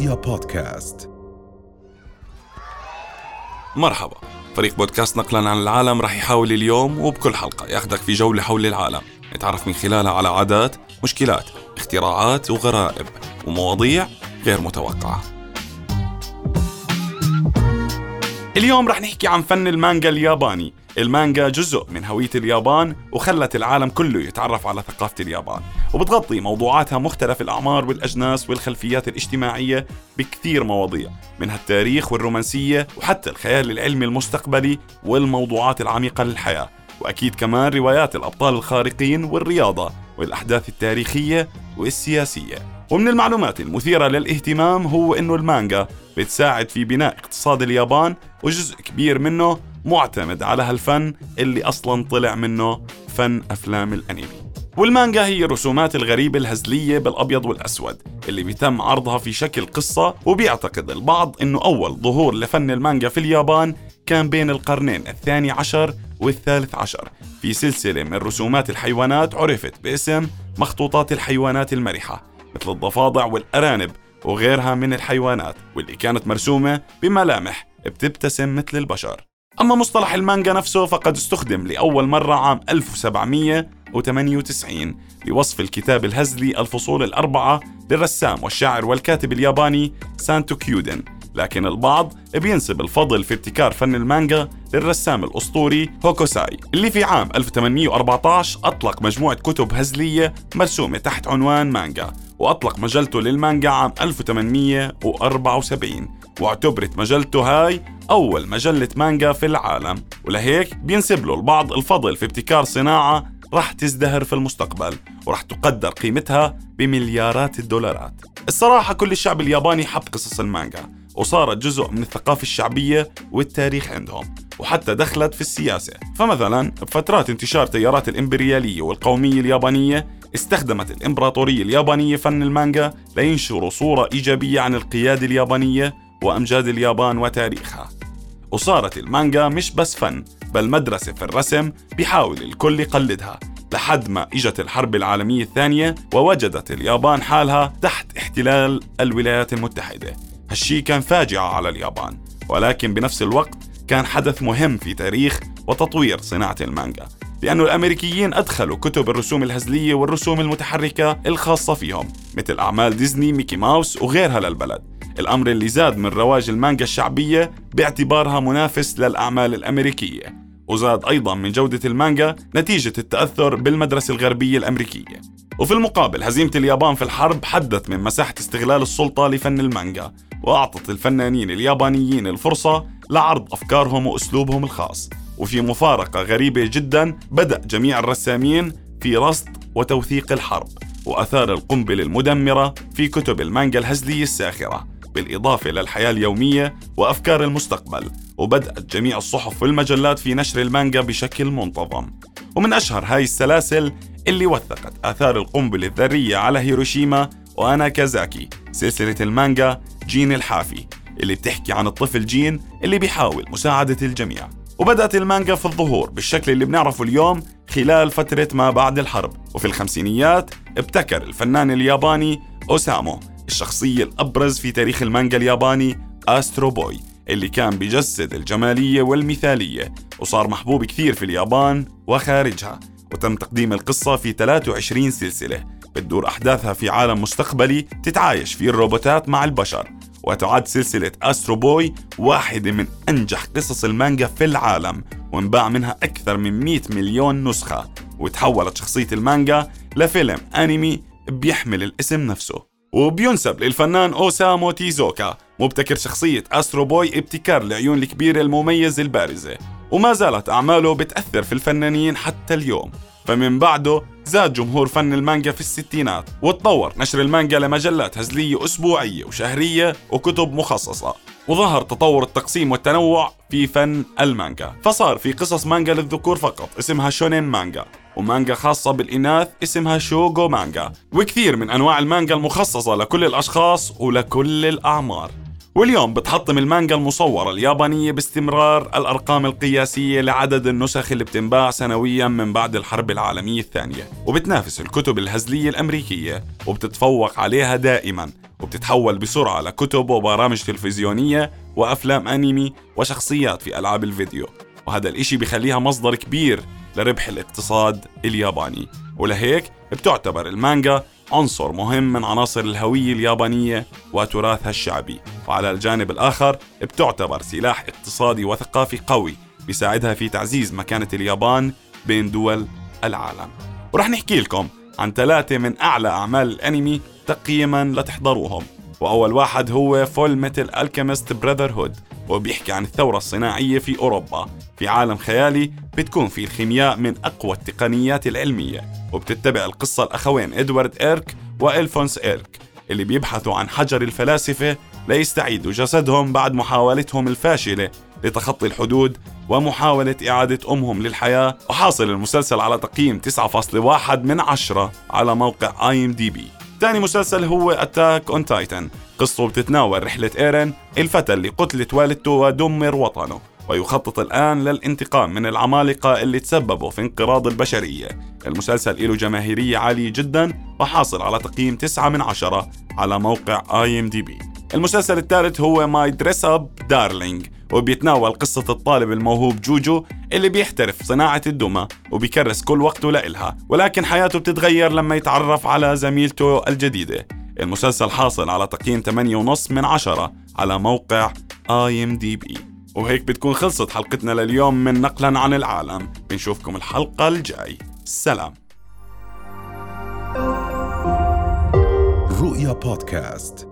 رؤيا بودكاست. مرحبا. فريق بودكاست نقلا عن العالم رح يحاول اليوم وبكل حلقة ياخدك في جولة حول العالم. نتعرف من خلالها على عادات مشكلات اختراعات وغرائب ومواضيع غير متوقعة. اليوم رح نحكي عن فن المانجا الياباني. المانجا جزء من هوية اليابان وخلت العالم كله يتعرف على ثقافة اليابان. وبتغطي موضوعاتها مختلف الأعمار والأجناس والخلفيات الاجتماعية بكثير مواضيع منها التاريخ والرومانسية وحتى الخيال العلمي المستقبلي والموضوعات العميقة للحياة. وأكيد كمان روايات الأبطال الخارقين والرياضة والأحداث التاريخية والسياسية. ومن المعلومات المثيرة للاهتمام هو أنه المانجا بتساعد في بناء اقتصاد اليابان وجزء كبير منه معتمد على هالفن اللي أصلا طلع منه فن أفلام الأنمي. والمانجا هي الرسومات الغريبة الهزلية بالأبيض والأسود اللي بيتم عرضها في شكل قصة وبيعتقد البعض أنه أول ظهور لفن المانجا في اليابان كان بين القرنين الثاني عشر والثالث عشر. في سلسلة من رسومات الحيوانات عرفت باسم مخطوطات الحيوانات المرحة مثل الضفادع والأرانب وغيرها من الحيوانات واللي كانت مرسومة بملامح بتبتسم مثل البشر. أما مصطلح المانجا نفسه فقد استخدم لأول مرة عام 1798 لوصف الكتاب الهزلي الفصول الأربعة للرسام والشاعر والكاتب الياباني سانتو كيودين. لكن البعض بينسب الفضل في ابتكار فن المانجا للرسام الأسطوري هوكوساي اللي في عام 1814 أطلق مجموعة كتب هزلية مرسومة تحت عنوان مانجا وأطلق مجلته للمانجا عام 1874 واعتبرت مجلته هاي أول مجلة مانجا في العالم ولهيك بينسب له البعض الفضل في ابتكار صناعة رح تزدهر في المستقبل ورح تقدر قيمتها بمليارات الدولارات. الصراحة كل الشعب الياباني حب قصص المانجا وصارت جزء من الثقافة الشعبية والتاريخ عندهم وحتى دخلت في السياسة. فمثلا بفترات انتشار تيارات الإمبريالية والقومية اليابانية استخدمت الإمبراطورية اليابانية فن المانجا لينشروا صورة إيجابية عن القيادة اليابانية وأمجاد اليابان وتاريخها. وصارت المانجا مش بس فن بل مدرسة في الرسم بيحاول الكل يقلدها. لحد ما إجت الحرب العالمية الثانية ووجدت اليابان حالها تحت احتلال الولايات المتحدة. هالشي كان فاجعة على اليابان ولكن بنفس الوقت كان حدث مهم في تاريخ وتطوير صناعة المانجا. لأن الأمريكيين أدخلوا كتب الرسوم الهزلية والرسوم المتحركة الخاصة فيهم مثل أعمال ديزني ميكي ماوس وغيرها للبلد. الأمر اللي زاد من رواج المانجا الشعبية باعتبارها منافس للأعمال الأمريكية وزاد أيضا من جودة المانجا نتيجة التأثر بالمدرسة الغربية الأمريكية. وفي المقابل هزيمة اليابان في الحرب حدت من مساحة استغلال السلطة لفن المانجا وأعطت الفنانين اليابانيين الفرصة لعرض أفكارهم وأسلوبهم الخاص. وفي مفارقة غريبة جدا بدأ جميع الرسامين في رصد وتوثيق الحرب وأثار القنبلة المدمرة في كتب المانجا الهزلية الساخرة. بالإضافة للحياة اليومية وأفكار المستقبل وبدأت جميع الصحف والمجلات في نشر المانجا بشكل منتظم. ومن أشهر هاي السلاسل اللي وثقت آثار القنبلة الذرية على هيروشيما وناكازاكي سلسلة المانجا جين الحافي اللي بتحكي عن الطفل جين اللي بيحاول مساعدة الجميع. وبدأت المانجا في الظهور بالشكل اللي بنعرفه اليوم خلال فترة ما بعد الحرب. وفي الخمسينيات ابتكر الفنان الياباني أوسامو الشخصية الأبرز في تاريخ المانجا الياباني Astro Boy اللي كان بيجسد الجمالية والمثالية وصار محبوب كثير في اليابان وخارجها وتم تقديم القصة في 23 سلسلة بتدور أحداثها في عالم مستقبلي تتعايش فيه الروبوتات مع البشر وتعد سلسلة Astro Boy واحدة من أنجح قصص المانجا في العالم وانباع منها أكثر من 100 مليون نسخة وتحولت شخصية المانجا لفيلم أنمي بيحمل الاسم نفسه. وبينسب للفنان أوسامو تيزوكا مبتكر شخصية Astro Boy ابتكار العيون الكبيرة المميزة البارزة وما زالت أعماله بتأثر في الفنانين حتى اليوم. فمن بعده زاد جمهور فن المانجا في الستينات وتطور نشر المانجا لمجلات هزلية أسبوعية وشهرية وكتب مخصصة. وظهر تطور التقسيم والتنوع في فن المانجا. فصار في قصص مانجا للذكور فقط اسمها شونين مانجا. ومانجا خاصة بالإناث اسمها شوغو مانجا وكثير من أنواع المانجا المخصصة لكل الأشخاص ولكل الأعمار. واليوم بتحطم المانجا المصورة اليابانية باستمرار الأرقام القياسية لعدد النسخ اللي بتنباع سنويا من بعد الحرب العالمية الثانية. وبتنافس الكتب الهزلية الأمريكية وبتتفوق عليها دائما وبتتحول بسرعة لكتب وبرامج تلفزيونية وأفلام أنمي وشخصيات في ألعاب الفيديو. وهذا الإشي بخليها مصدر كبير لربح الاقتصاد الياباني. ولهيك بتعتبر المانجا عنصر مهم من عناصر الهوية اليابانية وتراثها الشعبي. وعلى الجانب الآخر بتعتبر سلاح اقتصادي وثقافي قوي بيساعدها في تعزيز مكانة اليابان بين دول العالم. ورح نحكي لكم عن ثلاثة من أعلى أعمال الأنمي تقييما لتحضروهم. وأول واحد هو Fullmetal Alchemist Brotherhood وبيحكي عن الثورة الصناعية في أوروبا. في عالم خيالي بتكون فيه الخيمياء من أقوى التقنيات العلمية وبتتبع القصة الأخوين إدوارد إلريك وألفونس إلريك اللي بيبحثوا عن حجر الفلاسفة ليستعيدوا جسدهم بعد محاولتهم الفاشلة لتخطي الحدود ومحاولة إعادة أمهم للحياة. وحاصل المسلسل على تقييم 9.1 من 10 على موقع IMDb ثاني مسلسل هو Attack on Titan قصته بتتناول رحلة ايرن الفتى اللي قتلت والدته ودمر وطنه ويخطط الآن للانتقام من العمالقة اللي تسببوا في انقراض البشرية. المسلسل له جماهيرية عالية جدا وحاصل على تقييم 9 من 10 على موقع IMDb المسلسل الثالث هو My Dress-Up Darling وبيتناول قصة الطالب الموهوب جوجو اللي بيحترف صناعة الدمى وبيكرس كل وقته لإلها ولكن حياته بتتغير لما يتعرف على زميلته الجديدة. المسلسل حاصل على تقييم 8.5 من 10 على موقع بي وهيك بتكون خلصت حلقتنا لليوم من نقلا عن العالم. بنشوفكم الحلقة الجاي. سلام. رؤيا بودكاست.